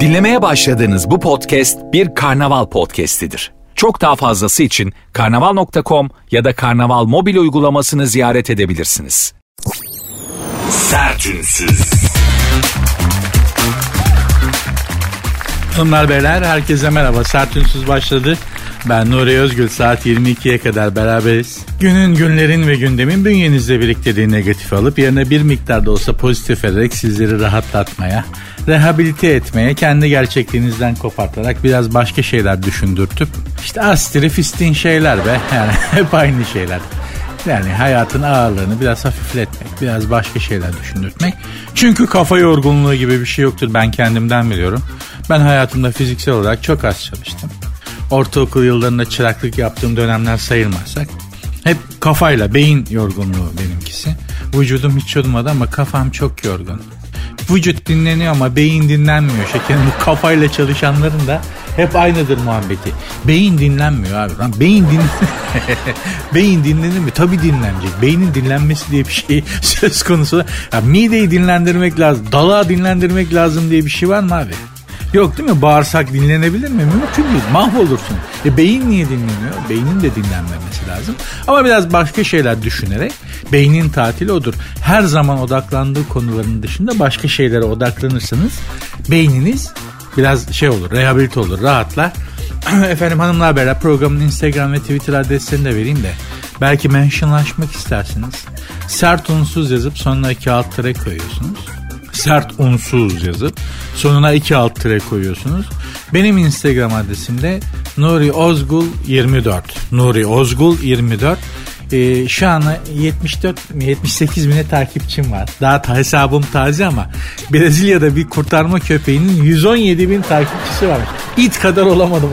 Dinlemeye başladığınız bu podcast bir karnaval podcastidir. Çok daha fazlası için karnaval.com ya da karnaval mobil uygulamasını ziyaret edebilirsiniz. Sertünsüz. Hanımlar beyler herkese merhaba. Sertünsüz başladı. Ben Nuri Özgül saat 22'ye kadar beraberiz. Günün, günlerin ve gündemin bünyenizde biriktirdiği negatifi alıp yerine bir miktar da olsa pozitif ederek sizleri rahatlatmaya, rehabilite etmeye, kendi gerçekliğinizden kopartarak biraz başka şeyler düşündürtüp işte astiri fistin şeyler be yani hep aynı şeyler. Yani hayatın ağırlığını biraz hafifletmek, biraz başka şeyler düşündürtmek. Çünkü kafa yorgunluğu gibi bir şey yoktur ben kendimden biliyorum. Ben hayatımda fiziksel olarak çok az çalıştım. Ortaokul yıllarında çıraklık yaptığım dönemler sayılmazsak hep kafayla beyin yorgunluğu benimkisi. Vücudum hiç yorulmadı ama kafam çok yorgun. Vücut dinleniyor ama beyin dinlenmiyor şekerim. Bu kafayla çalışanların da hep aynıdır muhabbeti. Beyin dinlenmiyor abi. Lan beyin din beyin dinlenir mi? Tabii dinlenecek. Beynin dinlenmesi diye bir şey söz konusu. Ya mideyi dinlendirmek lazım. Dalağı dinlendirmek lazım diye bir şey var mı abi? Yok değil mi? Bağırsak dinlenebilir mi? Mümkün değil. Mahvolursun. E beyin niye dinleniyor? Beynin de dinlenmemesi lazım. Ama biraz başka şeyler düşünerek beynin tatili odur. Her zaman odaklandığı konuların dışında başka şeylere odaklanırsanız beyniniz biraz şey olur, rehabilite olur, rahatlar. Efendim hanımlar beyler programın Instagram ve Twitter adreslerini de vereyim de belki mentionlaşmak istersiniz. Sert unsuz yazıp sonuna iki alt koyuyorsunuz sert unsuz yazıp sonuna iki alt tire koyuyorsunuz. Benim Instagram adresim de Nuri Ozgul 24. Nuri Ozgul 24. Ee, şu an 74 78 bine takipçim var. Daha ta, hesabım taze ama Brezilya'da bir kurtarma köpeğinin 117 bin takipçisi var. İt kadar olamadım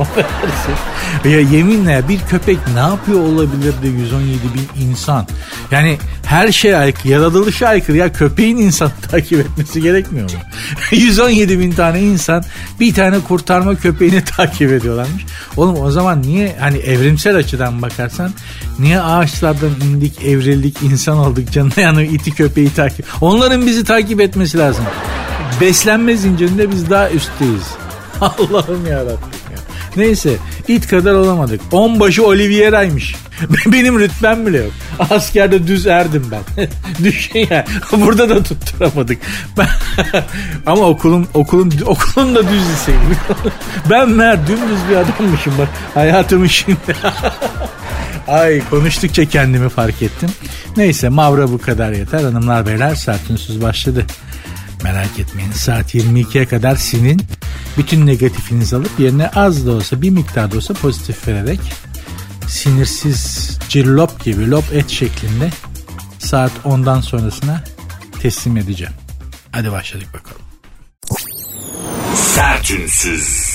ya yeminle bir köpek ne yapıyor olabilir de 117 bin insan. Yani her şey aykırı, yaratılışa aykırı. Ya köpeğin insan takip etmesi gerekmiyor mu? 117 bin tane insan bir tane kurtarma köpeğini takip ediyorlarmış. Oğlum o zaman niye hani evrimsel açıdan bakarsan niye ağaçlardan indik, evrildik, insan olduk canına yani iti köpeği takip. Onların bizi takip etmesi lazım. Beslenme zincirinde biz daha üstteyiz. Allah'ım yarabbim. Neyse it kadar olamadık. Onbaşı Oliviera'ymış. Benim rütbem bile yok. Askerde düz erdim ben. Düşün ya. Burada da tutturamadık. Ama okulum okulum okulum da düz liseyim. ben mer dümdüz bir adammışım bak. Hayatımın şimdi. Ay konuştukça kendimi fark ettim. Neyse Mavra bu kadar yeter. Hanımlar beyler sertünsüz başladı. Merak etmeyin saat 22'ye kadar sinin bütün negatifinizi alıp yerine az da olsa bir miktar da olsa pozitif vererek sinirsiz cillop gibi lop et şeklinde saat 10'dan sonrasına teslim edeceğim. Hadi başladık bakalım. Sertünsüz.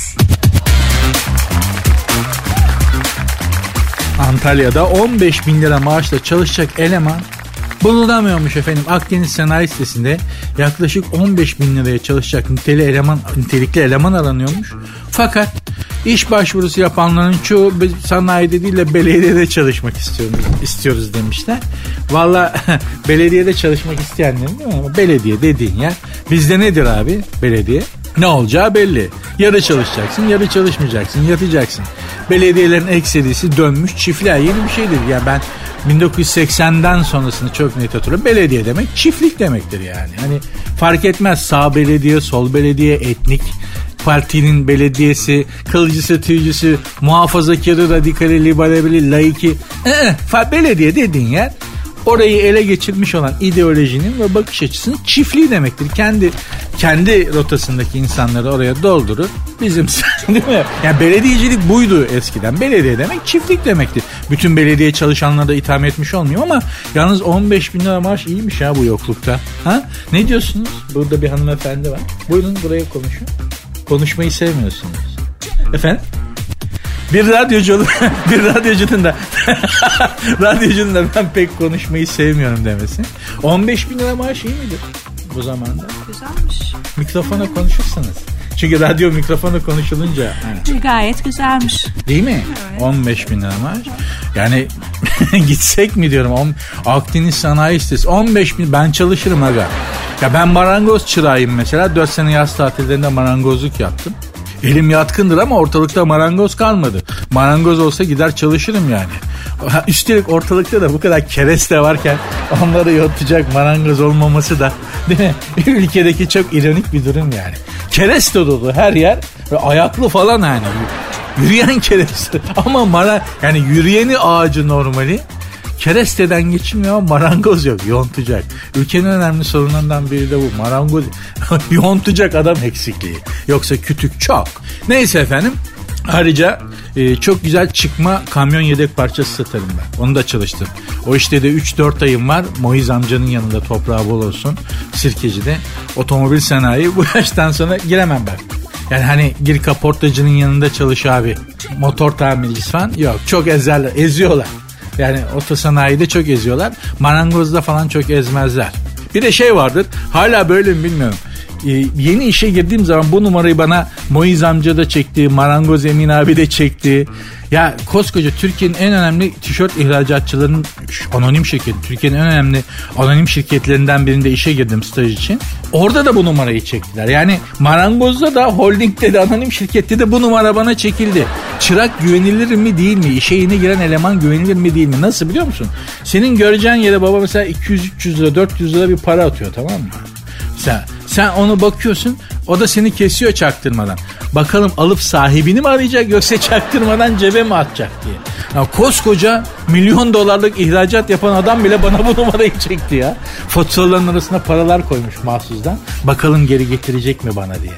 Antalya'da 15 bin lira maaşla çalışacak eleman bulunamıyormuş efendim. Akdeniz Sanayi Sitesi'nde yaklaşık 15 bin liraya çalışacak niteli eleman, nitelikli eleman aranıyormuş. Fakat iş başvurusu yapanların çoğu sanayide değil de belediyede çalışmak istiyoruz, istiyoruz demişler. Valla belediyede çalışmak isteyenlerin değil mi? Belediye dediğin yer bizde nedir abi belediye? Ne olacağı belli. Yarı çalışacaksın, yarı çalışmayacaksın, yatacaksın. Belediyelerin ekserisi dönmüş çiftliğe yeni bir şeydir. Yani ben 1980'den sonrasını çok net hatırlıyorum. Belediye demek çiftlik demektir yani. Hani fark etmez sağ belediye, sol belediye, etnik partinin belediyesi, kılıcısı, tüycüsü, muhafazakarı, radikali, liberali, laiki. Belediye dediğin yer orayı ele geçirmiş olan ideolojinin ve bakış açısının çiftliği demektir. Kendi kendi rotasındaki insanları oraya doldurur. Bizim değil mi? Yani belediyecilik buydu eskiden. Belediye demek çiftlik demekti. Bütün belediye çalışanlara da itham etmiş olmuyor ama yalnız 15 bin lira maaş iyiymiş ya bu yoklukta. Ha? Ne diyorsunuz? Burada bir hanımefendi var. Buyurun buraya konuşun. Konuşmayı sevmiyorsunuz. Efendim? Bir radyocu bir radyocunun da radyocunun da ben pek konuşmayı sevmiyorum demesi. 15 bin lira maaş iyi midir bu zamanda? Güzelmiş. Mikrofona konuşursanız. Çünkü radyo mikrofona konuşulunca. Yani. Gayet güzelmiş. Değil mi? Evet. 15 bin lira maaş. Yani gitsek mi diyorum. Akdeniz Sanayi Sitesi 15 bin ben çalışırım aga. Ya ben marangoz çırağıyım mesela. 4 sene yaz tatillerinde marangozluk yaptım. Elim yatkındır ama ortalıkta marangoz kalmadı. Marangoz olsa gider çalışırım yani. Üstelik ortalıkta da bu kadar kereste varken onları yontacak marangoz olmaması da değil mi? Ülkedeki çok ironik bir durum yani. Kereste dolu her yer ve ayaklı falan yani. Yürüyen kereste ama mara yani yürüyeni ağacı normali Keresteden geçilmiyor ama marangoz yok yontacak. Ülkenin önemli sorunlarından biri de bu marangoz yontacak adam eksikliği. Yoksa kütük çok. Neyse efendim Ayrıca e, çok güzel çıkma kamyon yedek parçası satarım ben. Onu da çalıştım. O işte de 3-4 ayım var. Moiz amcanın yanında toprağı bol olsun. Sirkeci'de. Otomobil sanayi bu yaştan sonra giremem ben. Yani hani gir kaportacının yanında çalış abi. Motor tamircisi falan yok. Çok ezerler. Eziyorlar. Yani otosanayide çok eziyorlar. Marangozda falan çok ezmezler. Bir de şey vardır. Hala böyle mi bilmiyorum. Ee, yeni işe girdiğim zaman bu numarayı bana Moiz amca da çekti. Marangoz Emin abi de çekti. Ya koskoca Türkiye'nin en önemli tişört ihracatçılarının anonim şirketi. Türkiye'nin en önemli anonim şirketlerinden birinde işe girdim staj için. Orada da bu numarayı çektiler. Yani marangozda da holdingde de anonim şirkette de bu numara bana çekildi. Çırak güvenilir mi değil mi? İşe yeni giren eleman güvenilir mi değil mi? Nasıl biliyor musun? Senin göreceğin yere baba mesela 200-300 lira 400 lira bir para atıyor tamam mı? Sen, sen onu bakıyorsun o da seni kesiyor çaktırmadan. Bakalım alıp sahibini mi arayacak yoksa çaktırmadan cebe mi atacak diye. Ya koskoca milyon dolarlık ihracat yapan adam bile bana bu numarayı çekti ya. Faturaların arasına paralar koymuş mahsusdan. Bakalım geri getirecek mi bana diye.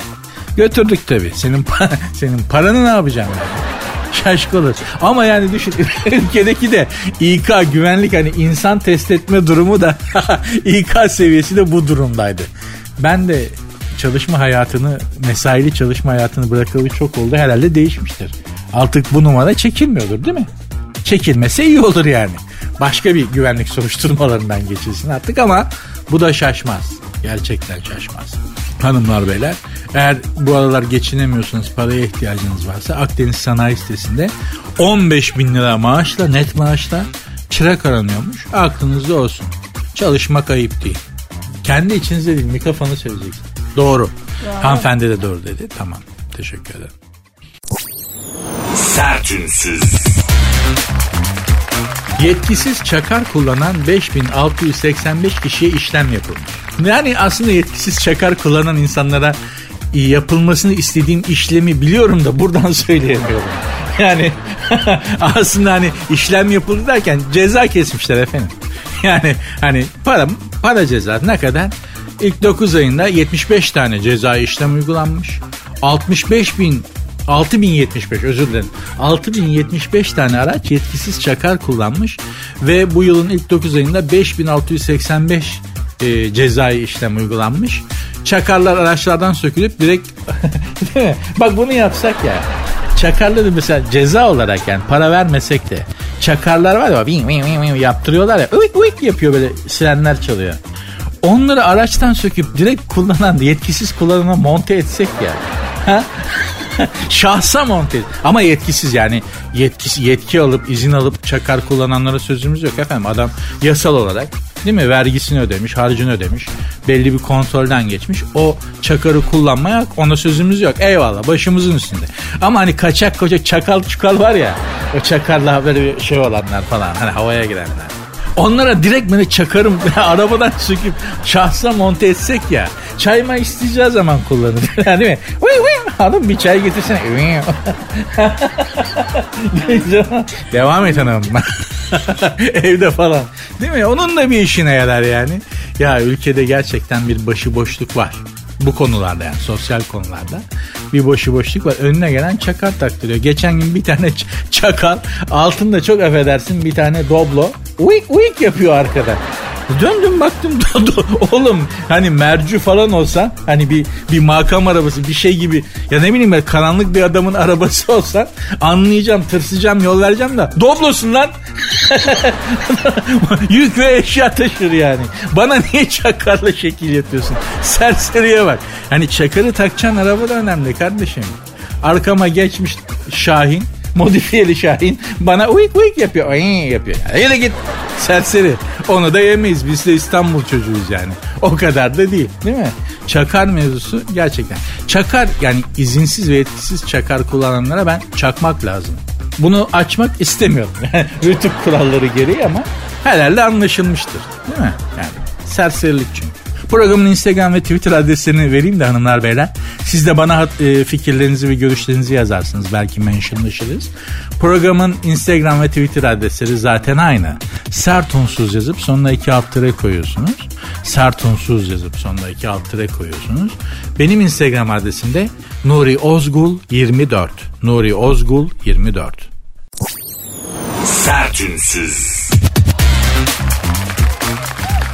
Götürdük tabii. Senin senin paranı ne yapacağım ben? şaşkın olur. Ama yani düşün ülkedeki de İK güvenlik hani insan test etme durumu da İK seviyesi de bu durumdaydı. Ben de çalışma hayatını, mesaili çalışma hayatını bırakalı çok oldu. Herhalde değişmiştir. Artık bu numara çekilmiyordur değil mi? Çekilmese iyi olur yani. Başka bir güvenlik soruşturmalarından geçilsin artık ama bu da şaşmaz. Gerçekten şaşmaz. Hanımlar beyler eğer bu aralar geçinemiyorsanız paraya ihtiyacınız varsa Akdeniz Sanayi Sitesi'nde 15 bin lira maaşla net maaşla çırak aranıyormuş. Aklınızda olsun. Çalışmak ayıp değil. Kendi içinizde değil mikrofonu söyleyeceksin. Doğru. Doğru. Hanımefendi de doğru dedi. Tamam. Teşekkür ederim. Sertünsüz. Yetkisiz çakar kullanan 5685 kişiye işlem yapılmış. Yani aslında yetkisiz çakar kullanan insanlara yapılmasını istediğim işlemi biliyorum da buradan söyleyemiyorum. Yani aslında hani işlem yapıldı derken ceza kesmişler efendim. Yani hani para para ceza ne kadar? İlk 9 ayında 75 tane ceza işlem uygulanmış. 65 bin 6075 özür dilerim. 6075 tane araç yetkisiz çakar kullanmış ve bu yılın ilk 9 ayında 5685 e, cezai işlem uygulanmış. Çakarlar araçlardan sökülüp direkt bak bunu yapsak ya çakarları mesela ceza olarak yani para vermesek de çakarlar var ya ving ving ving yaptırıyorlar ya uyk uyk yapıyor böyle sirenler çalıyor. Onları araçtan söküp direkt kullanan yetkisiz kullanana monte etsek ya. Ha? Şahsa monte ama yetkisiz yani yetkisi yetki alıp izin alıp çakar kullananlara sözümüz yok efendim. Adam yasal olarak değil mi vergisini ödemiş, harcını ödemiş. Belli bir kontrolden geçmiş. O çakarı kullanmaya ona sözümüz yok. Eyvallah başımızın üstünde. Ama hani kaçak koca çakal çukal var ya. O çakarla böyle şey olanlar falan. Hani havaya girenler. Onlara direkt beni çakarım arabadan söküp şahsa monte etsek ya. Çayma isteyeceği zaman kullanır. değil mi? Uy, hanım bir çay getirsene. Devam et hanım. Evde falan. Değil mi? Onun da bir işine yarar yani. Ya ülkede gerçekten bir başıboşluk var bu konularda yani sosyal konularda bir boşluk var. Önüne gelen çakal taktırıyor. Geçen gün bir tane çakal altında çok affedersin bir tane doblo uyk uyk yapıyor arkada. Döndüm baktım oğlum hani mercü falan olsa hani bir bir makam arabası bir şey gibi ya ne bileyim ben karanlık bir adamın arabası olsa anlayacağım tırsacağım yol vereceğim de doblosun lan. Yük ve eşya taşır yani. Bana niye çakarla şekil yapıyorsun? Serseriye bak. Hani çakarı takacağın araba da önemli kardeşim. Arkama geçmiş Şahin modifiyeli Şahin bana uyk uyk yapıyor. Ay yapıyor. Hadi git serseri. Onu da yemeyiz. Biz de İstanbul çocuğuyuz yani. O kadar da değil değil mi? Çakar mevzusu gerçekten. Çakar yani izinsiz ve etkisiz çakar kullananlara ben çakmak lazım. Bunu açmak istemiyorum. Rütük kuralları gereği ama herhalde anlaşılmıştır. Değil mi? Yani serserilik çünkü. Programın Instagram ve Twitter adreslerini vereyim de hanımlar beyler. Siz de bana e, fikirlerinizi ve görüşlerinizi yazarsınız. Belki mentionlaşırız. Programın Instagram ve Twitter adresleri zaten aynı. Sert unsuz yazıp sonuna iki alt tere koyuyorsunuz. Sert unsuz yazıp sonuna iki alt tere koyuyorsunuz. Benim Instagram adresim de Nuri Ozgul 24. Nuri Ozgul 24. Sertünsüz.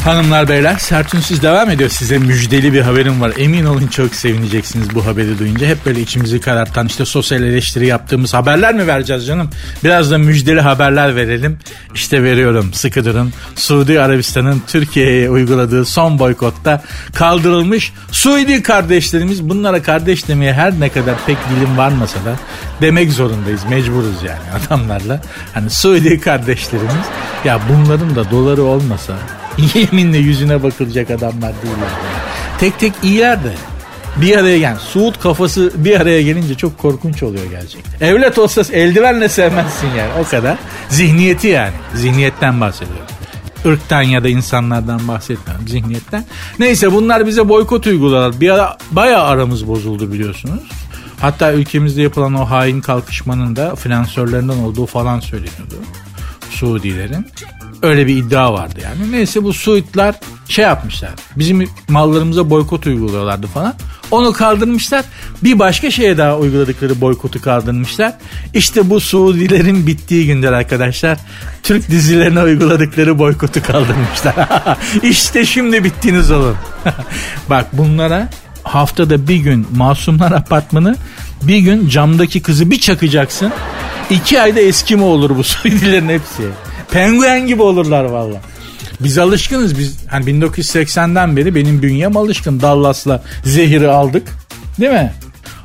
Hanımlar beyler Sertünsüz devam ediyor. Size müjdeli bir haberim var. Emin olun çok sevineceksiniz bu haberi duyunca. Hep böyle içimizi karartan işte sosyal eleştiri yaptığımız haberler mi vereceğiz canım? Biraz da müjdeli haberler verelim. İşte veriyorum sıkı durun. Suudi Arabistan'ın Türkiye'ye uyguladığı son boykotta kaldırılmış Suudi kardeşlerimiz bunlara kardeş demeye her ne kadar pek dilim varmasa da demek zorundayız. Mecburuz yani adamlarla. Hani Suudi kardeşlerimiz ya bunların da doları olmasa Yeminle yüzüne bakılacak adamlar değiller. Tek tek iyiler de bir araya gel. Suud kafası bir araya gelince çok korkunç oluyor gerçekten. Evlat olsa eldivenle sevmezsin yani o kadar. Zihniyeti yani. Zihniyetten bahsediyorum. Irktan ya da insanlardan bahsetmiyorum zihniyetten. Neyse bunlar bize boykot uyguladılar. Bir ara bayağı aramız bozuldu biliyorsunuz. Hatta ülkemizde yapılan o hain kalkışmanın da finansörlerinden olduğu falan söyleniyordu. Suudilerin. Öyle bir iddia vardı yani. Neyse bu Suudlar şey yapmışlar. Bizim mallarımıza boykot uyguluyorlardı falan. Onu kaldırmışlar. Bir başka şeye daha uyguladıkları boykotu kaldırmışlar. İşte bu Suudilerin bittiği günler arkadaşlar. Türk dizilerine uyguladıkları boykotu kaldırmışlar. İşte şimdi bittiniz oğlum. Bak bunlara haftada bir gün Masumlar Apartmanı bir gün camdaki kızı bir çakacaksın. İki ayda eski mi olur bu Suudilerin hepsi. Penguen gibi olurlar valla. Biz alışkınız biz hani 1980'den beri benim bünyem alışkın Dallas'la zehiri aldık değil mi?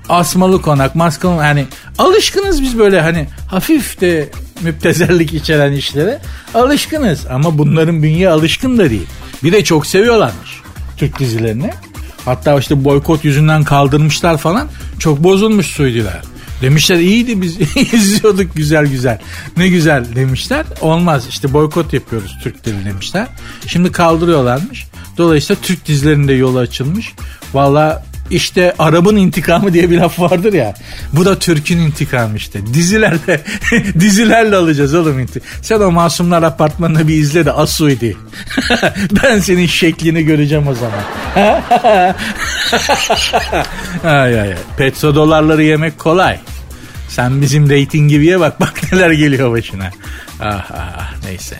Asmalı konak maskalı yani alışkınız biz böyle hani hafif de müptezellik içeren işlere alışkınız ama bunların bünye alışkın da değil. Bir de çok seviyorlarmış Türk dizilerini. Hatta işte boykot yüzünden kaldırmışlar falan. Çok bozulmuş Suudiler. Demişler iyiydi biz izliyorduk güzel güzel. Ne güzel demişler. Olmaz işte boykot yapıyoruz Türkleri demişler. Şimdi kaldırıyorlarmış. Dolayısıyla Türk dizilerinde yolu açılmış. Valla işte Arap'ın intikamı diye bir laf vardır ya. Bu da Türk'ün intikamı işte. Dizilerle dizilerle alacağız oğlum intikam. Sen o Masumlar Apartmanı'nı bir izle de Asuidi. ben senin şeklini göreceğim o zaman. ay ay. Petrodolarları yemek kolay. Sen bizim reyting gibiye bak bak neler geliyor başına. Ah ah neyse.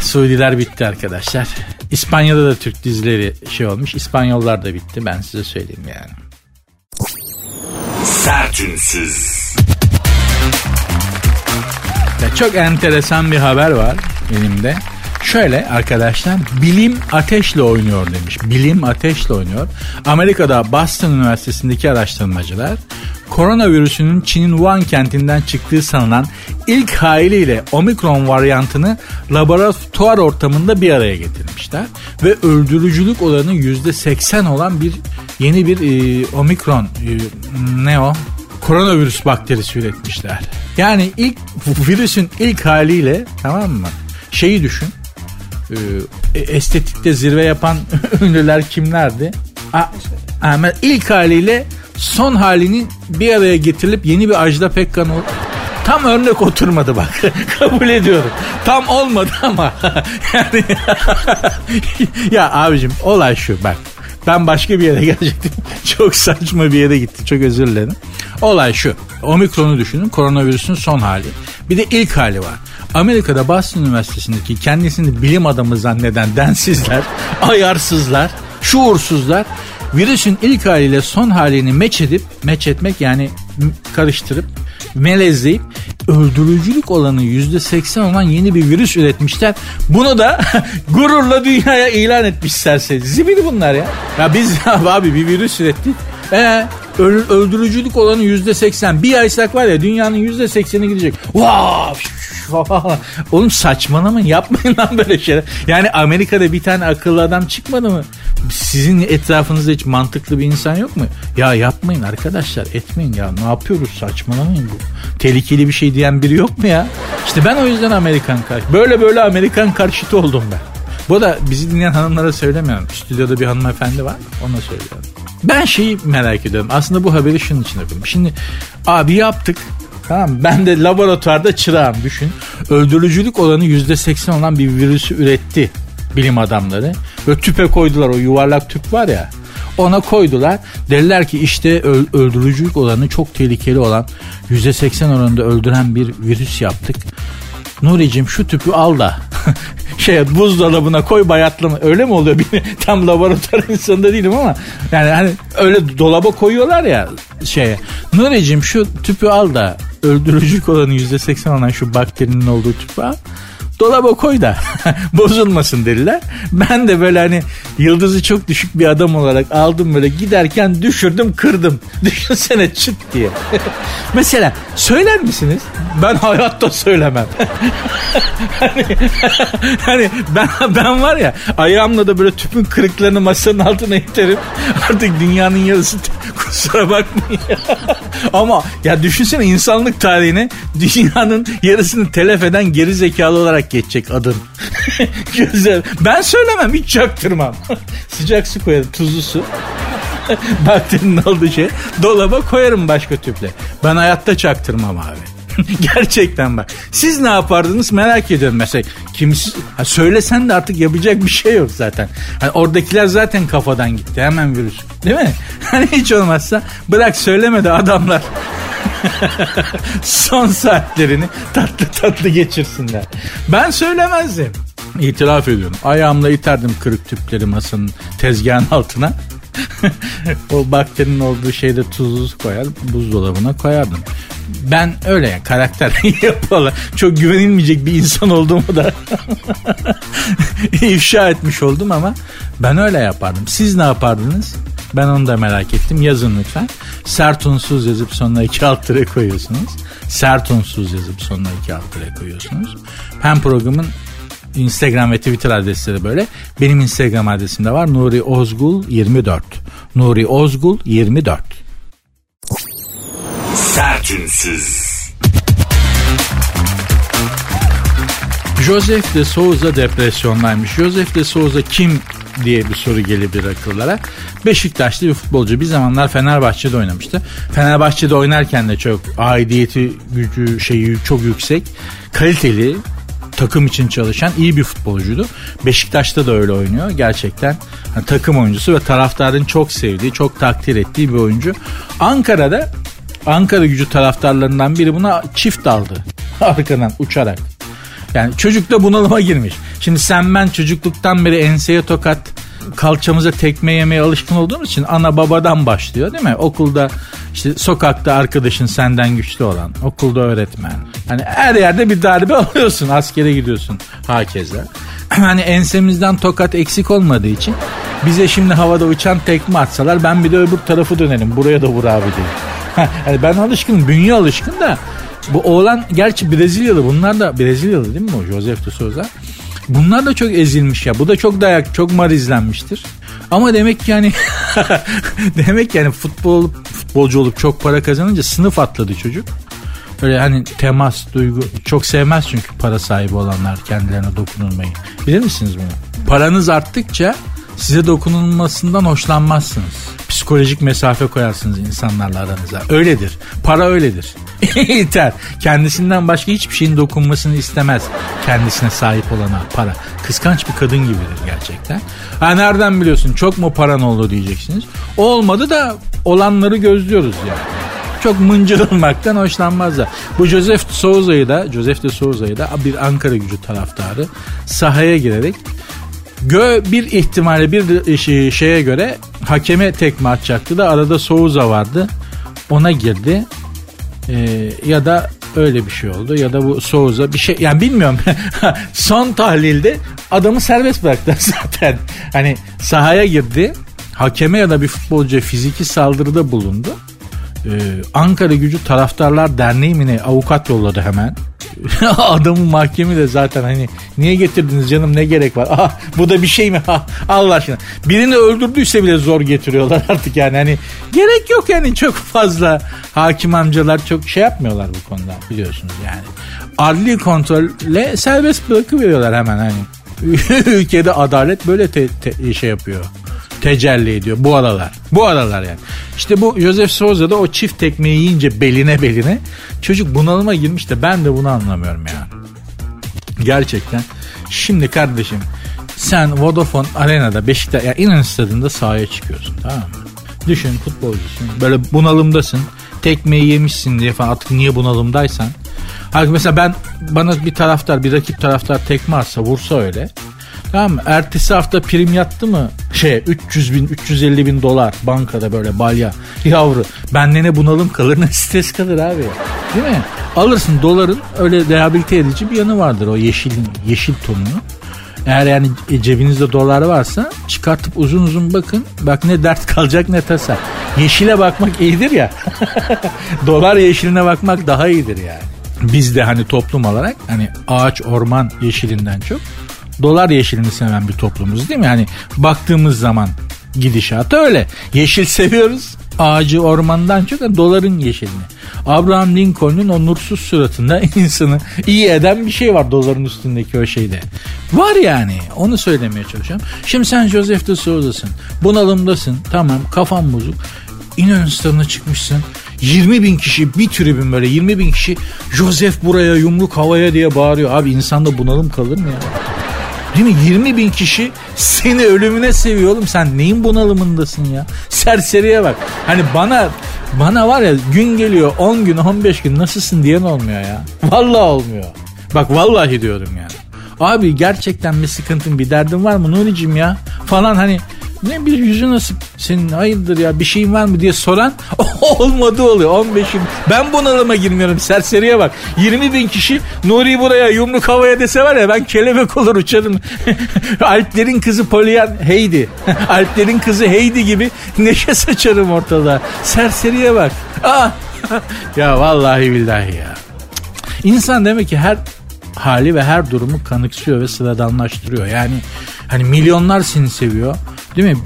Suudiler bitti arkadaşlar. İspanya'da da Türk dizileri şey olmuş. İspanyollar da bitti ben size söyleyeyim yani. Sertünsüz. Ya çok enteresan bir haber var elimde. Şöyle arkadaşlar bilim ateşle oynuyor demiş. Bilim ateşle oynuyor. Amerika'da Boston Üniversitesi'ndeki araştırmacılar koronavirüsünün Çin'in Wuhan kentinden çıktığı sanılan ilk haliyle omikron varyantını laboratuvar ortamında bir araya getirmişler. Ve öldürücülük oranı %80 olan bir yeni bir e, omikron e, ne o? Koronavirüs bakterisi üretmişler. Yani ilk virüsün ilk haliyle tamam mı? Şeyi düşün. E, estetikte zirve yapan ünlüler kimlerdi? A, ama ilk haliyle son halinin bir araya getirilip yeni bir Ajda Pekkan ol- Tam örnek oturmadı bak. Kabul ediyorum. Tam olmadı ama. yani ya abicim olay şu bak. Ben başka bir yere gelecektim. Çok saçma bir yere gitti. Çok özür dilerim. Olay şu. Omikronu düşünün. Koronavirüsün son hali. Bir de ilk hali var. Amerika'da Boston Üniversitesi'ndeki kendisini bilim adamı zanneden densizler, ayarsızlar, şuursuzlar virüsün ilk haliyle son halini meç edip, meç etmek yani karıştırıp, melezleyip öldürücülük olanı %80 olan yeni bir virüs üretmişler. Bunu da gururla dünyaya ilan etmişlerse. Zibidi bunlar ya. Ya biz abi bir virüs ürettik. Ee, Öl- öldürücülük olanı yüzde seksen. Bir yaysak var ya dünyanın yüzde sekseni gidecek. Falan. Oğlum saçmalamayın yapmayın lan böyle şeyler. Yani Amerika'da bir tane akıllı adam çıkmadı mı? Sizin etrafınızda hiç mantıklı bir insan yok mu? Ya yapmayın arkadaşlar etmeyin ya ne yapıyoruz saçmalamayın bu. Tehlikeli bir şey diyen biri yok mu ya? İşte ben o yüzden Amerikan karşı. Böyle böyle Amerikan karşıtı oldum ben. Bu da bizi dinleyen hanımlara söylemiyorum. Stüdyoda bir hanımefendi var ona söylüyorum. Ben şeyi merak ediyorum. Aslında bu haberi şunun için yapıyorum. Şimdi abi yaptık. Tamam Ben de laboratuvarda çırağım düşün. Öldürücülük olanı %80 olan bir virüsü üretti bilim adamları. Ve tüpe koydular o yuvarlak tüp var ya. Ona koydular. Dediler ki işte öldürücülük olanı çok tehlikeli olan %80 oranında öldüren bir virüs yaptık. Nuri'cim şu tüpü al da şey buzdolabına koy bayatlama. Öyle mi oluyor? Tam laboratuvar insanında değilim ama yani hani öyle dolaba koyuyorlar ya şeye. Nuri'cim şu tüpü al da öldürücü olanı %80 olan şu bakterinin olduğu tüpü al dolaba koy da bozulmasın dediler. Ben de böyle hani yıldızı çok düşük bir adam olarak aldım böyle giderken düşürdüm kırdım. Düşünsene çıt diye. Mesela söyler misiniz? Ben hayatta söylemem. hani, hani ben, ben var ya ayağımla da böyle tüpün kırıklarını masanın altına iterim. Artık dünyanın yarısı kusura bakmayın. Ama ya düşünsene insanlık tarihine dünyanın yarısını telef eden geri zekalı olarak geçecek adın. Güzel. Ben söylemem hiç çaktırmam. Sıcak su koyarım tuzlu su. Bakterinin olduğu şey. Dolaba koyarım başka tüple. Ben hayatta çaktırmam abi. Gerçekten bak. Siz ne yapardınız merak ediyorum mesela. Kimisi ha söylesen de artık yapacak bir şey yok zaten. Hani oradakiler zaten kafadan gitti hemen virüs. Değil mi? Hani hiç olmazsa bırak söylemedi adamlar. Son saatlerini tatlı tatlı geçirsinler. Ben söylemezdim. İtiraf ediyorum. Ayağımla iterdim kırık tüpleri masanın tezgahın altına. o bakterinin olduğu şeyde tuzlu koyar buzdolabına koyardım. Ben öyle yani karakter yapıyorlar. Çok güvenilmeyecek bir insan olduğumu da ifşa etmiş oldum ama ben öyle yapardım. Siz ne yapardınız? Ben onu da merak ettim. Yazın lütfen. Sert unsuz yazıp sonuna iki alt koyuyorsunuz. Sert unsuz yazıp sonuna iki alt koyuyorsunuz. Hem programın Instagram ve Twitter adresleri böyle. Benim Instagram adresim de var. Nuri Ozgul 24. Nuri Ozgul 24. Sertünsüz. Joseph de Souza depresyondaymış. Joseph de Souza kim diye bir soru gelebilir akıllara. Beşiktaşlı bir futbolcu bir zamanlar Fenerbahçe'de oynamıştı. Fenerbahçe'de oynarken de çok aidiyeti gücü şeyi çok yüksek. Kaliteli, takım için çalışan iyi bir futbolcuydu. Beşiktaş'ta da öyle oynuyor. Gerçekten yani takım oyuncusu ve taraftarın çok sevdiği, çok takdir ettiği bir oyuncu. Ankara'da Ankara gücü taraftarlarından biri buna çift aldı. Arkadan uçarak. Yani çocuk da bunalıma girmiş. Şimdi sen ben çocukluktan beri enseye tokat kalçamıza tekme yemeye alışkın olduğumuz için ana babadan başlıyor değil mi? Okulda işte sokakta arkadaşın senden güçlü olan, okulda öğretmen. Hani her yerde bir darbe alıyorsun, askere gidiyorsun hakeza. Hani ensemizden tokat eksik olmadığı için bize şimdi havada uçan tekme atsalar ben bir de öbür tarafı dönelim. Buraya da vur abi diye. hani ben alışkınım, bünye alışkın da bu oğlan gerçi Brezilyalı bunlar da Brezilyalı değil mi o Joseph de Souza? Bunlar da çok ezilmiş ya. Bu da çok dayak, çok marizlenmiştir. Ama demek ki yani demek yani futbol futbolcu olup çok para kazanınca sınıf atladı çocuk. Öyle hani temas, duygu çok sevmez çünkü para sahibi olanlar kendilerine dokunulmayı. Bilir misiniz bunu? Paranız arttıkça size dokunulmasından hoşlanmazsınız. Psikolojik mesafe koyarsınız insanlarla aranıza. Öyledir. Para öyledir. İter. Kendisinden başka hiçbir şeyin dokunmasını istemez. Kendisine sahip olana para. Kıskanç bir kadın gibidir gerçekten. Ha nereden biliyorsun çok mu paran oldu diyeceksiniz. Olmadı da olanları gözlüyoruz yani çok mıncırılmaktan hoşlanmazlar. Bu Joseph Souza'yı da Joseph de Souza'yı da bir Ankara gücü taraftarı sahaya girerek Gö bir ihtimalle bir şey, şeye göre hakeme tekme atacaktı da arada Souza vardı. Ona girdi. Ee, ya da öyle bir şey oldu ya da bu Souza bir şey yani bilmiyorum. Son tahlilde adamı serbest bıraktı zaten. Hani sahaya girdi. Hakeme ya da bir futbolcuya fiziki saldırıda bulundu. Ee, Ankara Gücü Taraftarlar Derneği mi ne avukat yolladı hemen. Adamın mahkemi de zaten hani niye getirdiniz canım ne gerek var? Ah bu da bir şey mi? Ah, Allah aşkına. Birini öldürdüyse bile zor getiriyorlar artık yani. Hani gerek yok yani çok fazla hakim amcalar çok şey yapmıyorlar bu konuda biliyorsunuz yani. Adli kontrolle serbest bırakıveriyorlar hemen hani. Ülkede adalet böyle te, te, şey yapıyor tecelli ediyor bu aralar. Bu aralar yani. İşte bu Joseph Souza da o çift tekmeyi yiyince beline beline çocuk bunalıma girmiş de ben de bunu anlamıyorum ya. Gerçekten. Şimdi kardeşim sen Vodafone Arena'da Beşiktaş ya yani Stadı'nda sahaya çıkıyorsun tamam mı? Düşün futbolcusun böyle bunalımdasın tekmeyi yemişsin diye falan artık niye bunalımdaysan. Halbuki mesela ben bana bir taraftar bir rakip taraftar tekme atsa vursa öyle Tamam mı? Ertesi hafta prim yattı mı? Şey 300 bin 350 bin dolar bankada böyle balya. Yavru bende ne bunalım kalır ne stres kalır abi. Değil mi? Alırsın doların öyle rehabilite edici bir yanı vardır o yeşil yeşil tonunu. Eğer yani e, cebinizde dolar varsa çıkartıp uzun uzun bakın. Bak ne dert kalacak ne tasa. Yeşile bakmak iyidir ya. dolar yeşiline bakmak daha iyidir yani. Biz de hani toplum olarak hani ağaç orman yeşilinden çok dolar yeşilini seven bir toplumuz değil mi? Yani baktığımız zaman gidişatı öyle. Yeşil seviyoruz. Ağacı ormandan çok doların yeşilini. Abraham Lincoln'un o nursuz suratında insanı iyi eden bir şey var doların üstündeki o şeyde. Var yani onu söylemeye çalışıyorum. Şimdi sen Joseph de Souza'sın. Bunalımdasın. Tamam kafan bozuk. İnönü stadına çıkmışsın. 20 bin kişi bir tribün böyle 20 bin kişi Joseph buraya yumruk havaya diye bağırıyor. Abi insanda bunalım kalır mı ya? Değil mi? 20 bin kişi seni ölümüne seviyor oğlum. Sen neyin bunalımındasın ya? Serseriye bak. Hani bana bana var ya gün geliyor 10 gün 15 gün nasılsın diyen olmuyor ya. Vallahi olmuyor. Bak vallahi diyorum yani. Abi gerçekten bir sıkıntın bir derdin var mı Nuri'cim ya? Falan hani ne bir yüzü nasıl senin hayırdır ya bir şeyin var mı diye soran olmadı oluyor 15 yıl. Ben bunalıma girmiyorum serseriye bak. 20 bin kişi Nuri buraya yumruk havaya dese var ya ben kelebek olur uçarım. Alplerin kızı Polyan Heidi. Alplerin kızı Heidi gibi neşe saçarım ortada. Serseriye bak. Ah. ya vallahi billahi ya. İnsan demek ki her hali ve her durumu kanıksıyor ve sıradanlaştırıyor. Yani hani milyonlar seni seviyor. Değil mi?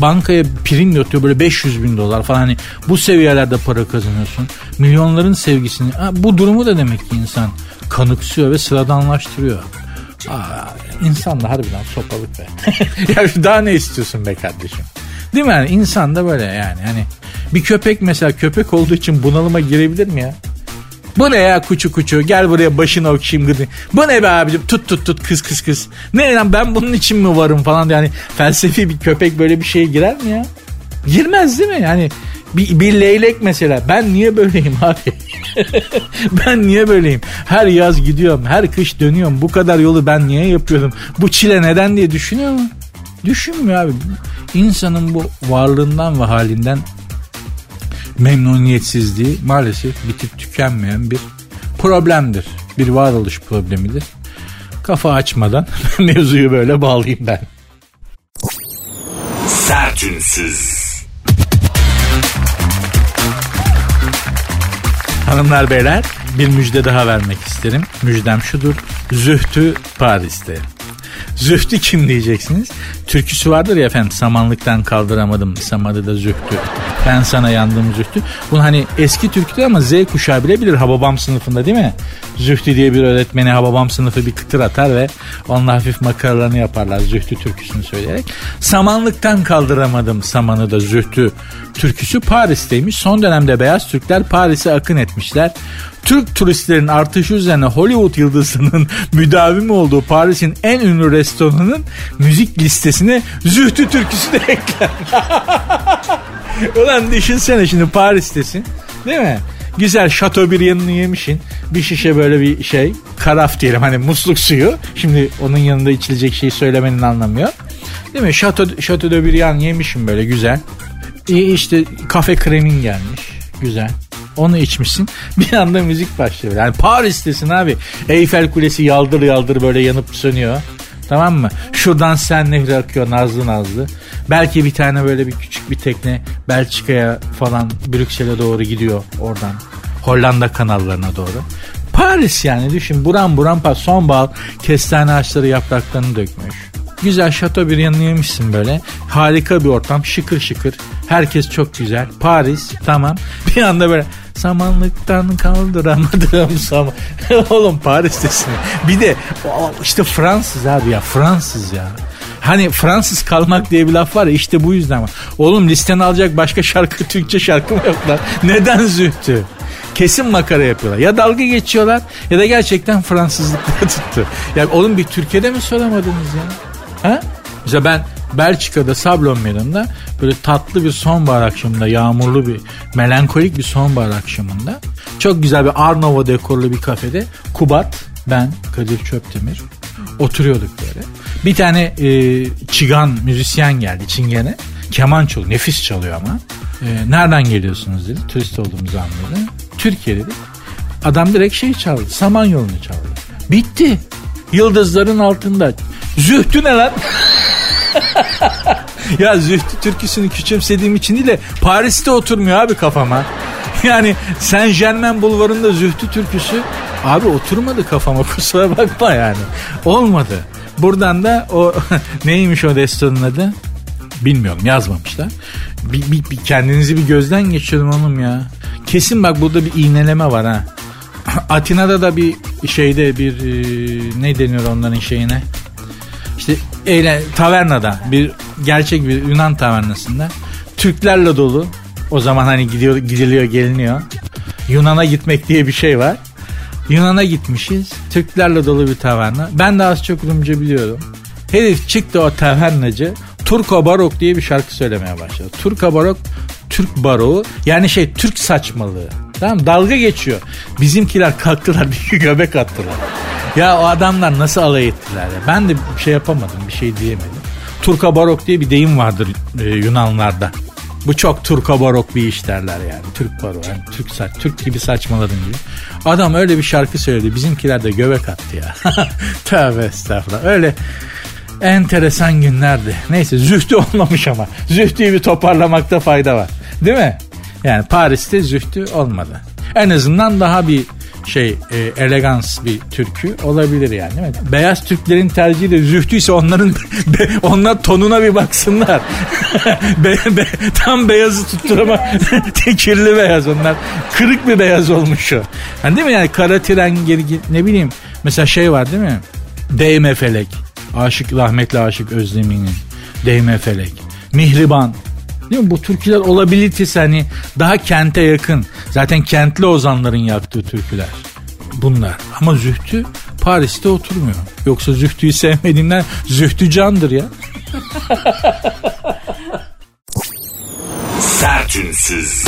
Bankaya prim yatıyor böyle 500 bin dolar falan hani bu seviyelerde para kazanıyorsun. Milyonların sevgisini bu durumu da demek ki insan kanıksıyor ve sıradanlaştırıyor. Aa, insan da harbiden sopalık be. ya daha ne istiyorsun be kardeşim? Değil mi yani insan da böyle yani hani bir köpek mesela köpek olduğu için bunalıma girebilir mi ya? Bu ne ya kuçu kuçu gel buraya başını okşayayım gıdı. Bu ne be abicim tut tut tut kız kız kız. Ne lan ben bunun için mi varım falan yani felsefi bir köpek böyle bir şeye girer mi ya? Girmez değil mi? Yani bir, bir leylek mesela ben niye böyleyim abi? ben niye böyleyim? Her yaz gidiyorum, her kış dönüyorum. Bu kadar yolu ben niye yapıyorum? Bu çile neden diye düşünüyor mu? Düşünmüyor abi. İnsanın bu varlığından ve halinden memnuniyetsizliği maalesef bitip tükenmeyen bir problemdir. Bir varoluş problemidir. Kafa açmadan mevzuyu böyle bağlayayım ben. Sertünsüz. Hanımlar beyler bir müjde daha vermek isterim. Müjdem şudur. Zühtü Paris'te. Zühtü kim diyeceksiniz? Türküsü vardır ya efendim samanlıktan kaldıramadım samadı da zühtü. Ben sana yandım zühtü. Bunu hani eski türkü ama Z kuşağı bile bilir Hababam sınıfında değil mi? Zühtü diye bir öğretmeni Hababam sınıfı bir kıtır atar ve onunla hafif makaralarını yaparlar Zühtü türküsünü söyleyerek. Samanlıktan kaldıramadım samanı da zühtü türküsü Paris'teymiş. Son dönemde beyaz Türkler Paris'e akın etmişler. Türk turistlerin artışı üzerine Hollywood yıldızının müdavimi olduğu Paris'in en ünlü restoranının müzik listesine Zühtü türküsü de ekler. Ulan düşünsene şimdi Paris'tesin değil mi? Güzel Chateaubriand'ını yemişin. Bir şişe böyle bir şey. Karaf diyelim hani musluk suyu. Şimdi onun yanında içilecek şeyi söylemenin anlamı yok. Değil mi? Chateau, Chateaubriand yemişim böyle güzel. İyi işte kafe kremin gelmiş. Güzel. Onu içmişsin. Bir anda müzik başlıyor. Yani Paris'tesin abi. Eyfel Kulesi yaldır yaldır böyle yanıp sönüyor. Tamam mı? Şuradan sen nehri akıyor nazlı nazlı. Belki bir tane böyle bir küçük bir tekne Belçika'ya falan Brüksel'e doğru gidiyor oradan. Hollanda kanallarına doğru. Paris yani düşün buram buram pas sonbahar kestane ağaçları yapraklarını dökmüş. Güzel şato bir yanını yemişsin böyle. Harika bir ortam şıkır şıkır. Herkes çok güzel. Paris tamam. Bir anda böyle samanlıktan kaldıramadım saman. Oğlum Paris'tesin. Bir de işte Fransız abi ya Fransız ya. Hani Fransız kalmak diye bir laf var ya işte bu yüzden var. Oğlum listeni alacak başka şarkı Türkçe şarkı mı yok? Neden zühtü? Kesin makara yapıyorlar. Ya dalga geçiyorlar ya da gerçekten Fransızlıkla tuttu. Ya oğlum bir Türkiye'de mi söylemediniz ya? Ha? Mesela ben Belçika'da Sablon Meydanı'nda böyle tatlı bir sonbahar akşamında yağmurlu bir melankolik bir sonbahar akşamında çok güzel bir Arnova dekorlu bir kafede Kubat ben Kadir Çöptemir oturuyorduk böyle. Bir tane e, çigan müzisyen geldi çingene. Keman çalıyor. Nefis çalıyor ama. E, nereden geliyorsunuz dedi. Turist olduğumuzu anladı. Türkiye dedi. Adam direkt şey çaldı. Samanyolu'nu çaldı. Bitti. Yıldızların altında. Zühtü ne lan? ya Zühtü türküsünü küçümsediğim için değil de Paris'te oturmuyor abi kafama. Yani Saint Germain bulvarında Zühtü türküsü abi oturmadı kafama kusura bakma yani. Olmadı. Buradan da o neymiş o destanın adı? Bilmiyorum yazmamışlar. Bir, bir, bir kendinizi bir gözden geçirin oğlum ya. Kesin bak burada bir iğneleme var ha. Atina'da da bir şeyde bir e, ne deniyor onların şeyine? İşte eğlen, tavernada bir gerçek bir Yunan tavernasında Türklerle dolu. O zaman hani gidiyor gidiliyor geliniyor. Yunan'a gitmek diye bir şey var. Yunan'a gitmişiz. Türklerle dolu bir taverna. Ben de az çok Rumca biliyorum. Herif çıktı o tavernacı. Turko Barok diye bir şarkı söylemeye başladı. Turko Barok Türk baroğu yani şey Türk saçmalığı. Tamam dalga geçiyor. Bizimkiler kalktılar bir göbek attılar. Ya o adamlar nasıl alay ettiler ya. Ben de bir şey yapamadım bir şey diyemedim. Turka barok diye bir deyim vardır e, Yunanlarda. Bu çok Turka barok bir iş derler yani. Türk barok. Yani Türk, saç, Türk gibi saçmaladın gibi. Adam öyle bir şarkı söyledi. Bizimkiler de göbek attı ya. Tövbe estağfurullah. Öyle enteresan günlerdi. Neyse zühtü olmamış ama. Zühtüyü bir toparlamakta fayda var. Değil mi? Yani Paris'te zühtü olmadı. En azından daha bir şey e, elegans bir türkü olabilir yani değil mi? Beyaz Türklerin tercihi de zühtüyse onların be, onlar tonuna bir baksınlar. be, be, tam beyazı tutturama tekirli beyaz onlar. Kırık bir beyaz olmuş o. Hani değil mi yani kara tren ne bileyim mesela şey var değil mi? Değme felek. Aşık rahmetli Aşık Özdemir'in Değme felek. Mihriban. Değil mi? Bu türküler olabilitesi hani daha kente yakın. Zaten kentli ozanların yaptığı türküler. Bunlar. Ama Zühtü Paris'te oturmuyor. Yoksa Zühtü'yü sevmediğinden Zühtü candır ya. Sertünsüz.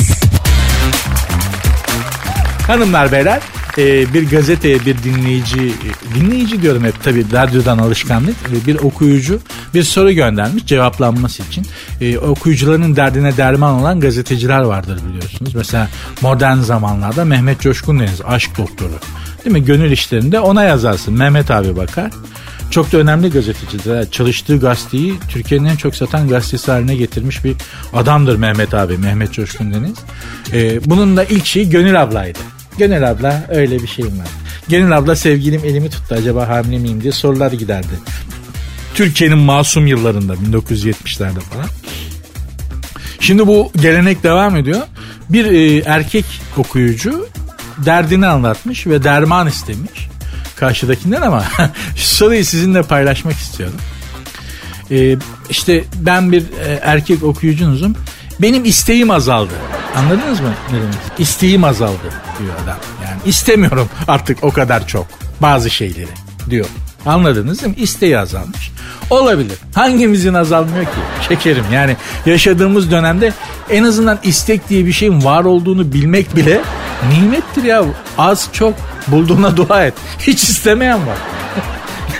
Hanımlar beyler e, bir gazeteye bir dinleyici dinleyici diyorum hep tabii radyodan alışkanlık e, bir okuyucu bir soru göndermiş cevaplanması için. E, okuyucuların derdine derman olan gazeteciler vardır biliyorsunuz. Mesela modern zamanlarda Mehmet Coşkun Deniz aşk doktoru. Değil mi? Gönül işlerinde ona yazarsın. Mehmet abi bakar. Çok da önemli gazetecidir. Çalıştığı gazeteyi Türkiye'nin en çok satan gazetesi haline getirmiş bir adamdır Mehmet abi. Mehmet Coşkun Deniz. Ee, bunun da ilk şeyi Gönül ablaydı. Gönül abla öyle bir şeyim var. Gönül abla sevgilim elimi tuttu acaba hamile miyim diye sorular giderdi. Türkiye'nin masum yıllarında 1970'lerde falan. Şimdi bu gelenek devam ediyor. Bir e, erkek okuyucu derdini anlatmış ve derman istemiş karşıdakinden ama soruyu sizinle paylaşmak istiyorum. Ee, işte ben bir e, erkek okuyucunuzum. Benim isteğim azaldı. Anladınız mı ne demek? İsteğim azaldı diyor adam. Yani istemiyorum artık o kadar çok bazı şeyleri diyor. Anladınız değil mi? İsteği azalmış. Olabilir. Hangimizin azalmıyor ki? Şekerim yani yaşadığımız dönemde en azından istek diye bir şeyin var olduğunu bilmek bile nimettir ya. Az çok bulduğuna dua et. Hiç istemeyen var.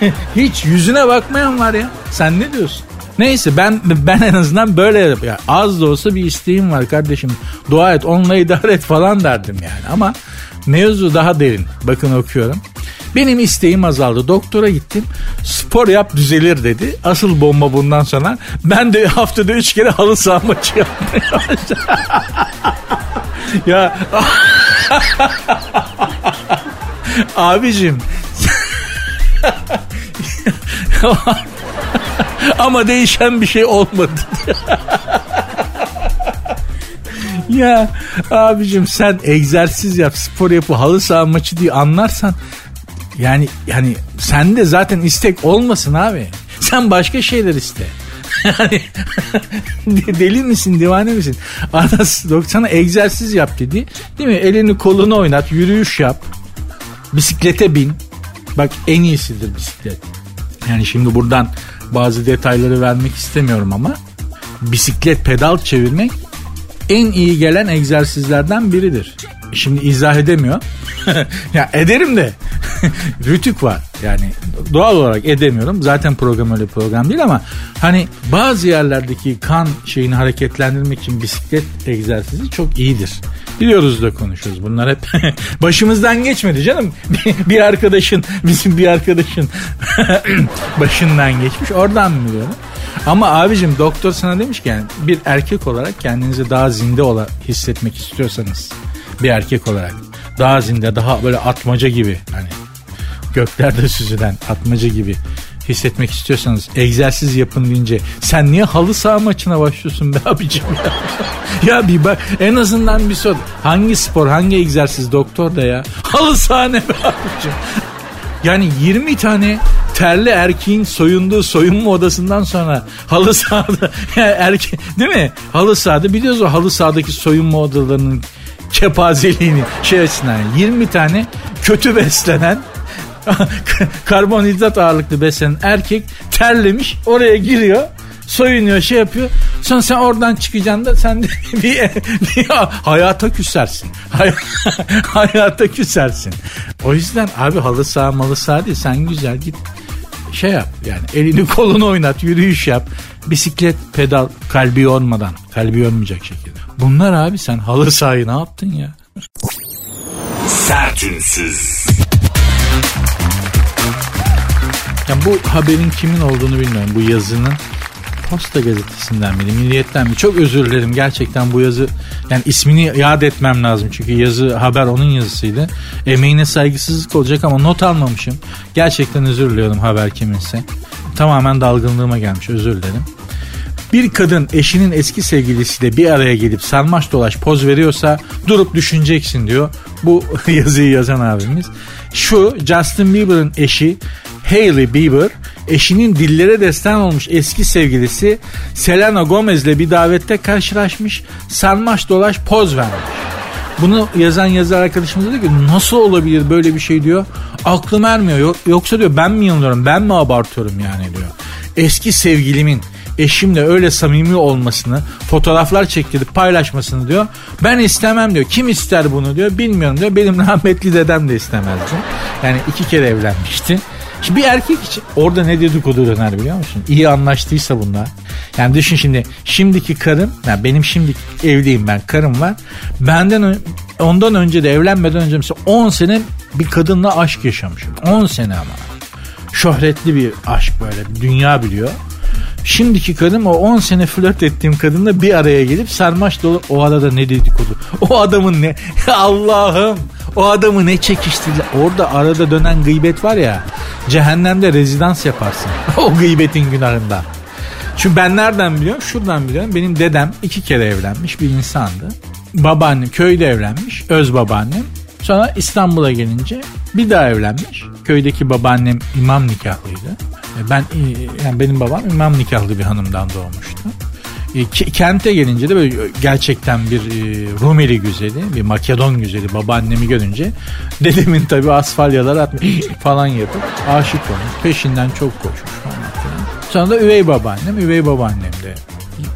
Hiç yüzüne bakmayan var ya. Sen ne diyorsun? Neyse ben ben en azından böyle ya az da olsa bir isteğim var kardeşim. Dua et onunla idare et falan derdim yani ama mevzu daha derin. Bakın okuyorum. Benim isteğim azaldı. Doktora gittim. Spor yap düzelir dedi. Asıl bomba bundan sonra. Ben de haftada üç kere halı saha maçı ya abicim ama değişen bir şey olmadı. ya abicim sen egzersiz yap, spor yapı, halı saha maçı diye anlarsan yani yani sende zaten istek olmasın abi. Sen başka şeyler iste. Yani deli misin divane misin? Anas sana egzersiz yap dedi. Değil mi? Elini kolunu oynat, yürüyüş yap. Bisiklete bin. Bak en iyisidir bisiklet. Yani şimdi buradan bazı detayları vermek istemiyorum ama bisiklet pedal çevirmek en iyi gelen egzersizlerden biridir. Şimdi izah edemiyor. ya ederim de rütük var. Yani doğal olarak edemiyorum. Zaten program öyle program değil ama hani bazı yerlerdeki kan şeyini hareketlendirmek için bisiklet egzersizi çok iyidir. Biliyoruz da konuşuyoruz. Bunlar hep başımızdan geçmedi canım. bir arkadaşın, bizim bir arkadaşın başından geçmiş. Oradan mı biliyorum? Ama abicim doktor sana demiş ki yani bir erkek olarak kendinizi daha zinde ola hissetmek istiyorsanız bir erkek olarak daha zinde daha böyle atmaca gibi hani göklerde süzülen atmaca gibi hissetmek istiyorsanız egzersiz yapın deyince sen niye halı saha maçına başlıyorsun be abicim ya? ya bir bak en azından bir sor. Hangi spor hangi egzersiz doktor da ya? Halı saha ne be abicim? Yani 20 tane terli erkeğin soyunduğu soyunma odasından sonra halı sahada yani erke, değil mi? Halı sahada biliyoruz o halı sahadaki soyunma odalarının kepazeliğini şey açısından 20 tane kötü beslenen karbonhidrat ağırlıklı beslenen erkek terlemiş oraya giriyor soyunuyor şey yapıyor. Sonra sen oradan çıkacaksın da sen de bir, bir hayata küsersin. Hay, hayata küsersin. O yüzden abi halı saha malı saha değil sen güzel git şey yap yani elini kolunu oynat yürüyüş yap bisiklet pedal kalbi yormadan kalbi yormayacak şekilde. Bunlar abi sen halı sahayı ne yaptın ya? Sertünsüz. Yani bu haberin kimin olduğunu bilmiyorum. Bu yazının Posta gazetesinden miydi, Milliyet'ten mi? Çok özür dilerim gerçekten bu yazı yani ismini yad etmem lazım çünkü yazı haber onun yazısıydı. Emeğine saygısızlık olacak ama not almamışım. Gerçekten özür diliyorum haber kiminse. Tamamen dalgınlığıma gelmiş özür dilerim. Bir kadın eşinin eski sevgilisiyle bir araya gelip sarmaş dolaş poz veriyorsa durup düşüneceksin diyor. Bu yazıyı yazan abimiz. Şu Justin Bieber'ın eşi Hailey Bieber eşinin dillere destan olmuş eski sevgilisi Selena Gomez'le bir davette karşılaşmış. Sarmaş dolaş poz vermiş. Bunu yazan yazar arkadaşımız dedi ki nasıl olabilir böyle bir şey diyor. Aklım ermiyor. Yoksa diyor ben mi yanılıyorum ben mi abartıyorum yani diyor. Eski sevgilimin eşimle öyle samimi olmasını, fotoğraflar çektirip paylaşmasını diyor. Ben istemem diyor. Kim ister bunu diyor. Bilmiyorum diyor. Benim rahmetli dedem de istemezdi. Yani iki kere evlenmişti. Şimdi bir erkek için orada ne dedikodu döner biliyor musun? İyi anlaştıysa bunlar. Yani düşün şimdi şimdiki karım, yani benim şimdi evliyim ben karım var. Benden ondan önce de evlenmeden önce mesela 10 sene bir kadınla aşk yaşamışım. 10 sene ama. Şöhretli bir aşk böyle dünya biliyor. Şimdiki kadın o 10 sene flört ettiğim kadınla bir araya gelip sarmaş dolu o arada ne dedikodu. O adamın ne Allah'ım o adamı ne çekiştirdi. Orada arada dönen gıybet var ya cehennemde rezidans yaparsın. o gıybetin günahında. Çünkü ben nereden biliyorum? Şuradan biliyorum. Benim dedem iki kere evlenmiş bir insandı. Babaannem köyde evlenmiş. Öz babaannem. Sonra İstanbul'a gelince bir daha evlenmiş. Köydeki babaannem imam nikahlıydı. E, ben e, yani benim babam imam nikahlı bir hanımdan doğmuştu. E, kente gelince de böyle gerçekten bir Rumeli güzeli, bir Makedon güzeli babaannemi görünce dedemin tabii asfalyalar atmış falan yapıp aşık olmuş. Peşinden çok koşmuş. Sonra da üvey babaannem, üvey babaannem de.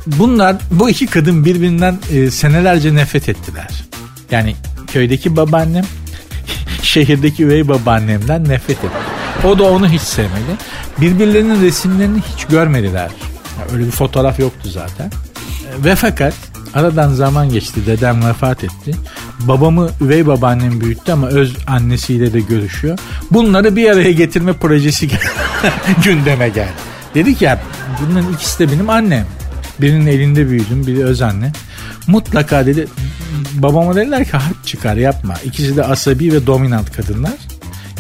Bunlar bu iki kadın birbirinden senelerce nefret ettiler. Yani köydeki babaannem şehirdeki üvey babaannemden nefret etti. O da onu hiç sevmedi. Birbirlerinin resimlerini hiç görmediler. Yani öyle bir fotoğraf yoktu zaten. Ve fakat aradan zaman geçti. Dedem vefat etti. babamı üvey babaannem büyüttü ama öz annesiyle de görüşüyor. Bunları bir araya getirme projesi gündeme geldi. Dedi ki ya bunların ikisi de benim annem. Birinin elinde büyüdüm biri öz anne. Mutlaka dedi babama dediler ki harp çıkar yapma. İkisi de asabi ve dominant kadınlar.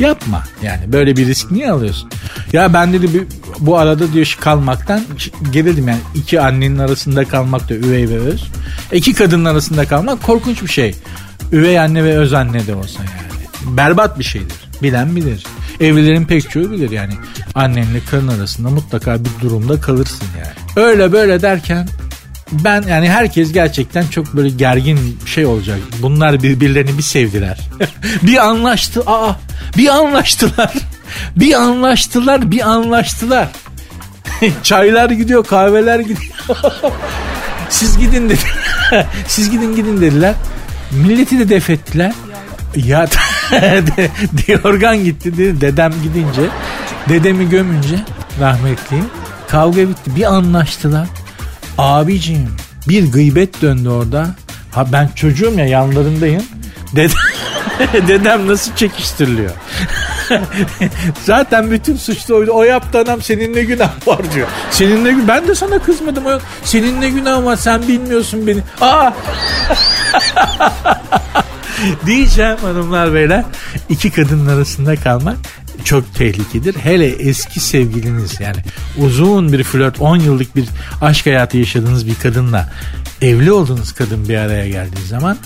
Yapma yani böyle bir risk niye alıyorsun? Ya ben dedi bu arada diyor kalmaktan gerildim yani iki annenin arasında kalmak da üvey ve öz. İki kadının arasında kalmak korkunç bir şey. Üvey anne ve öz anne de olsa yani. Berbat bir şeydir. Bilen bilir. Evlilerin pek çoğu bilir yani. Annenle karın arasında mutlaka bir durumda kalırsın yani. Öyle böyle derken ben yani herkes gerçekten çok böyle gergin şey olacak. Bunlar birbirlerini bir sevdiler. bir anlaştı. Aa bir anlaştılar. bir anlaştılar, bir anlaştılar. Çaylar gidiyor, kahveler gidiyor. Siz gidin dedi. Siz gidin gidin dediler. Milleti de def ettiler. Ya Diyorgan gitti dedi. Dedem gidince dedemi gömünce rahmetli kavga bitti. Bir anlaştılar. Abicim bir gıybet döndü orada. Ha ben çocuğum ya yanlarındayım. Dedem, dedem nasıl çekiştiriliyor? Zaten bütün suçlu oydu. O yaptı adam senin ne günah var diyor. Senin ne gün ben de sana kızmadım. Senin ne günah var sen bilmiyorsun beni. Aa! Diyeceğim hanımlar beyler. iki kadının arasında kalmak çok tehlikedir. Hele eski sevgiliniz yani uzun bir flört 10 yıllık bir aşk hayatı yaşadığınız bir kadınla evli olduğunuz kadın bir araya geldiği zaman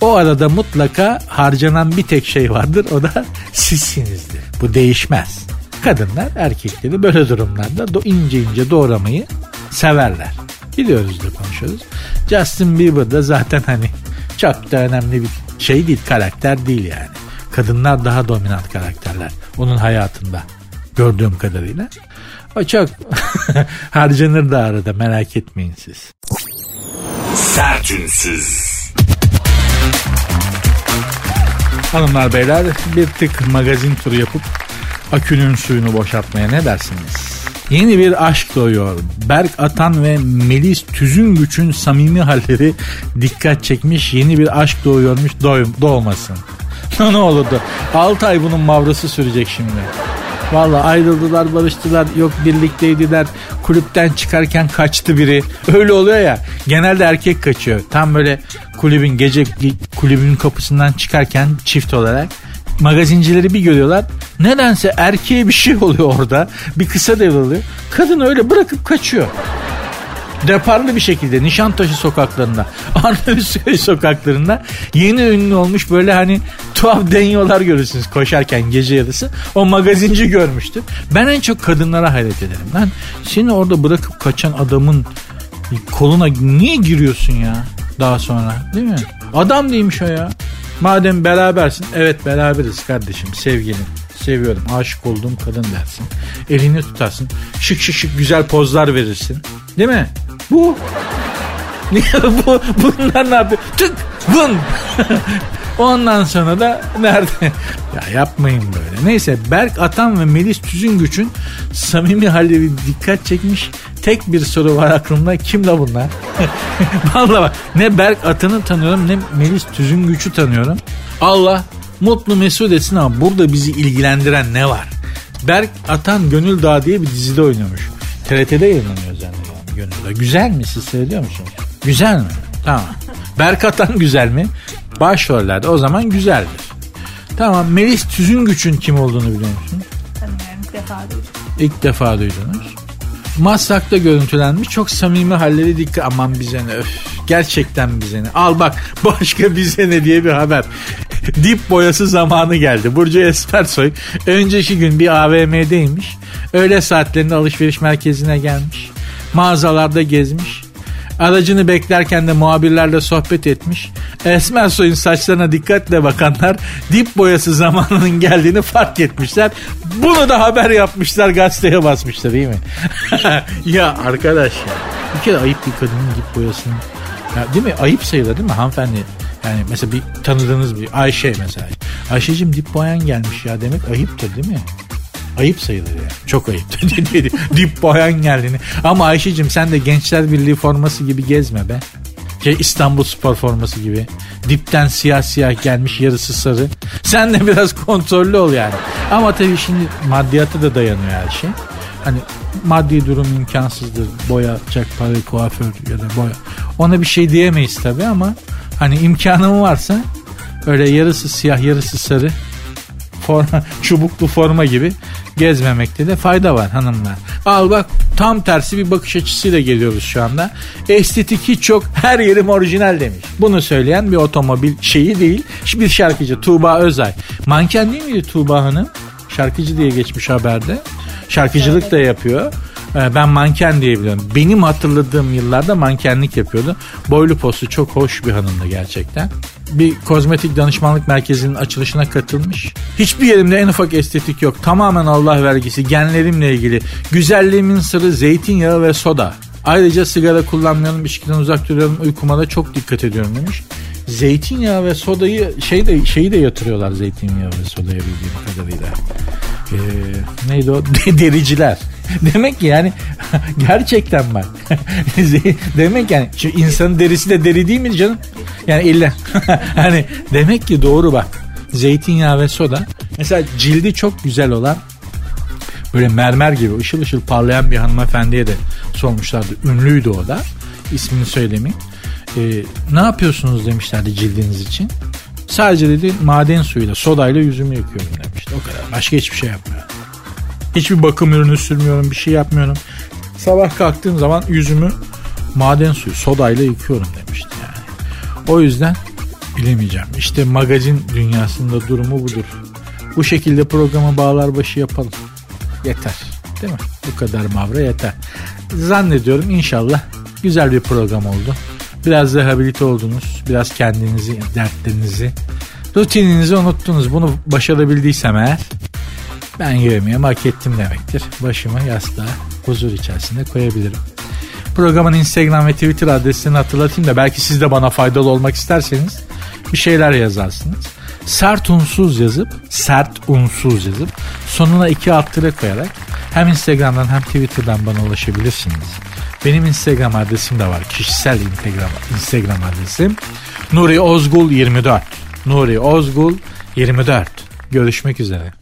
o arada mutlaka harcanan bir tek şey vardır o da sizsinizdir. Bu değişmez. Kadınlar erkekleri böyle durumlarda ince ince doğramayı severler. Biliyoruz da konuşuyoruz. Justin Bieber da zaten hani çok da önemli bir şey değil karakter değil yani. Kadınlar daha dominant karakterler onun hayatında gördüğüm kadarıyla. O çok harcanır da arada merak etmeyin siz. Sertünsüz. Hanımlar beyler bir tık magazin turu yapıp akünün suyunu boşaltmaya ne dersiniz? Yeni bir aşk doğuyor. Berk Atan ve Melis Tüzüngüç'ün samimi halleri dikkat çekmiş. Yeni bir aşk doğuyormuş doğmasın. Ne olurdu? 6 ay bunun mavrası sürecek şimdi. Valla ayrıldılar barıştılar yok birlikteydiler. Kulüpten çıkarken kaçtı biri. Öyle oluyor ya genelde erkek kaçıyor. Tam böyle kulübün gece kulübün kapısından çıkarken çift olarak magazincileri bir görüyorlar. Nedense erkeğe bir şey oluyor orada. Bir kısa devralıyor kadın öyle bırakıp kaçıyor deparlı bir şekilde Nişantaşı sokaklarında, Arnavutköy sokaklarında yeni ünlü olmuş böyle hani tuhaf deniyorlar görürsünüz koşarken gece yarısı. O magazinci görmüştü. Ben en çok kadınlara hayret ederim. Ben seni orada bırakıp kaçan adamın koluna niye giriyorsun ya daha sonra değil mi? Adam değilmiş o ya. Madem berabersin evet beraberiz kardeşim sevgilim seviyorum aşık olduğum kadın dersin. Elini tutarsın şık şık şık güzel pozlar verirsin değil mi? Bu. bu bunlar ne yapıyor? Tık vın. Ondan sonra da nerede? ya yapmayın böyle. Neyse Berk Atan ve Melis Tüzüngüç'ün samimi halleri dikkat çekmiş. Tek bir soru var aklımda. Kim la bunlar? Vallahi bak ne Berk Atan'ı tanıyorum ne Melis Tüzüngüç'ü tanıyorum. Allah mutlu mesut etsin ama burada bizi ilgilendiren ne var? Berk Atan Gönül Dağı diye bir dizide oynamış. TRT'de yayınlanıyor zannediyorum gönülde. Güzel mi siz seyrediyor musunuz? Güzel mi? Tamam. Berkatan güzel mi? Başrollerde o zaman güzeldir. Tamam Melis Tüzüngüç'ün kim olduğunu biliyor musun? Tanımıyorum ilk defa duydum. İlk defa duydunuz. Maslak'ta görüntülenmiş çok samimi halleri dikkat aman bize ne öf gerçekten bize ne al bak başka bize ne diye bir haber dip boyası zamanı geldi Burcu Espersoy önceki gün bir AVM'deymiş öğle saatlerinde alışveriş merkezine gelmiş mağazalarda gezmiş. Aracını beklerken de muhabirlerle sohbet etmiş. Esmer Soy'un saçlarına dikkatle bakanlar dip boyası zamanının geldiğini fark etmişler. Bunu da haber yapmışlar gazeteye basmışlar değil mi? ya arkadaş ya. Bir kere ayıp bir kadının dip boyasının. Ya, değil mi? Ayıp sayılır değil mi hanımefendi? Yani mesela bir tanıdığınız bir Ayşe mesela. Ayşe'cim dip boyan gelmiş ya demek ayıptır değil mi? Ayıp sayılır yani. Çok ayıp. Dip boyan geldiğini. Ama Ayşe'cim sen de Gençler Birliği forması gibi gezme be. Şey İstanbul spor forması gibi. Dipten siyah siyah gelmiş yarısı sarı. Sen de biraz kontrollü ol yani. Ama tabii şimdi maddiyata da dayanıyor her şey. Hani maddi durum imkansızdır. Boya, çak para, kuaför ya da boya. Ona bir şey diyemeyiz tabii ama hani imkanım varsa öyle yarısı siyah yarısı sarı forma, çubuklu forma gibi gezmemekte de fayda var hanımlar. Al bak tam tersi bir bakış açısıyla geliyoruz şu anda. Estetik hiç çok her yerim orijinal demiş. Bunu söyleyen bir otomobil şeyi değil. Bir şarkıcı Tuğba Özay. Manken değil miydi Tuğba Hanım? Şarkıcı diye geçmiş haberde. Şarkıcılık da yapıyor. Ee, ben manken diye biliyorum. Benim hatırladığım yıllarda mankenlik yapıyordu. Boylu postu çok hoş bir hanımdı gerçekten. Bir kozmetik danışmanlık merkezinin açılışına katılmış. Hiçbir yerimde en ufak estetik yok. Tamamen Allah vergisi. Genlerimle ilgili. Güzelliğimin sırrı zeytinyağı ve soda. Ayrıca sigara kullanmıyorum, içkiden uzak duruyorum, uykuma da çok dikkat ediyorum demiş. Zeytinyağı ve sodayı şey de şeyi de yatırıyorlar zeytinyağı ve sodaya bildiğim kadarıyla. Ee, neydi o? Dericiler. Demek ki yani gerçekten bak. demek yani şu insanın derisi de deri değil mi canım? Yani illa hani demek ki doğru bak. Zeytinyağı ve soda. Mesela cildi çok güzel olan böyle mermer gibi ışıl ışıl parlayan bir hanımefendiye de sormuşlardı. Ünlüydü o da. İsmini söylemeyeyim. Ee, ne yapıyorsunuz demişlerdi cildiniz için. Sadece dedi maden suyuyla sodayla yüzümü yıkıyorum demişti. O kadar. Başka hiçbir şey yapmıyorum. Hiçbir bakım ürünü sürmüyorum. Bir şey yapmıyorum. Sabah kalktığım zaman yüzümü maden suyu sodayla yıkıyorum demişti yani. O yüzden bilemeyeceğim. İşte magazin dünyasında durumu budur. Bu şekilde programı bağlar başı yapalım. Yeter. Değil mi? Bu kadar mavra yeter. Zannediyorum inşallah güzel bir program oldu. Biraz rehabilite oldunuz. Biraz kendinizi, dertlerinizi, rutininizi unuttunuz. Bunu başarabildiysem eğer ben yemeği hak ettim demektir. Başımı yastığa huzur içerisinde koyabilirim. Programın Instagram ve Twitter adresini hatırlatayım da belki siz de bana faydalı olmak isterseniz bir şeyler yazarsınız. Sert unsuz yazıp, sert unsuz yazıp sonuna iki alt tire koyarak hem Instagram'dan hem Twitter'dan bana ulaşabilirsiniz. Benim Instagram adresim de var. Kişisel Instagram, Instagram adresim Nuri Ozgul 24. Nuri Ozgul 24. Görüşmek üzere.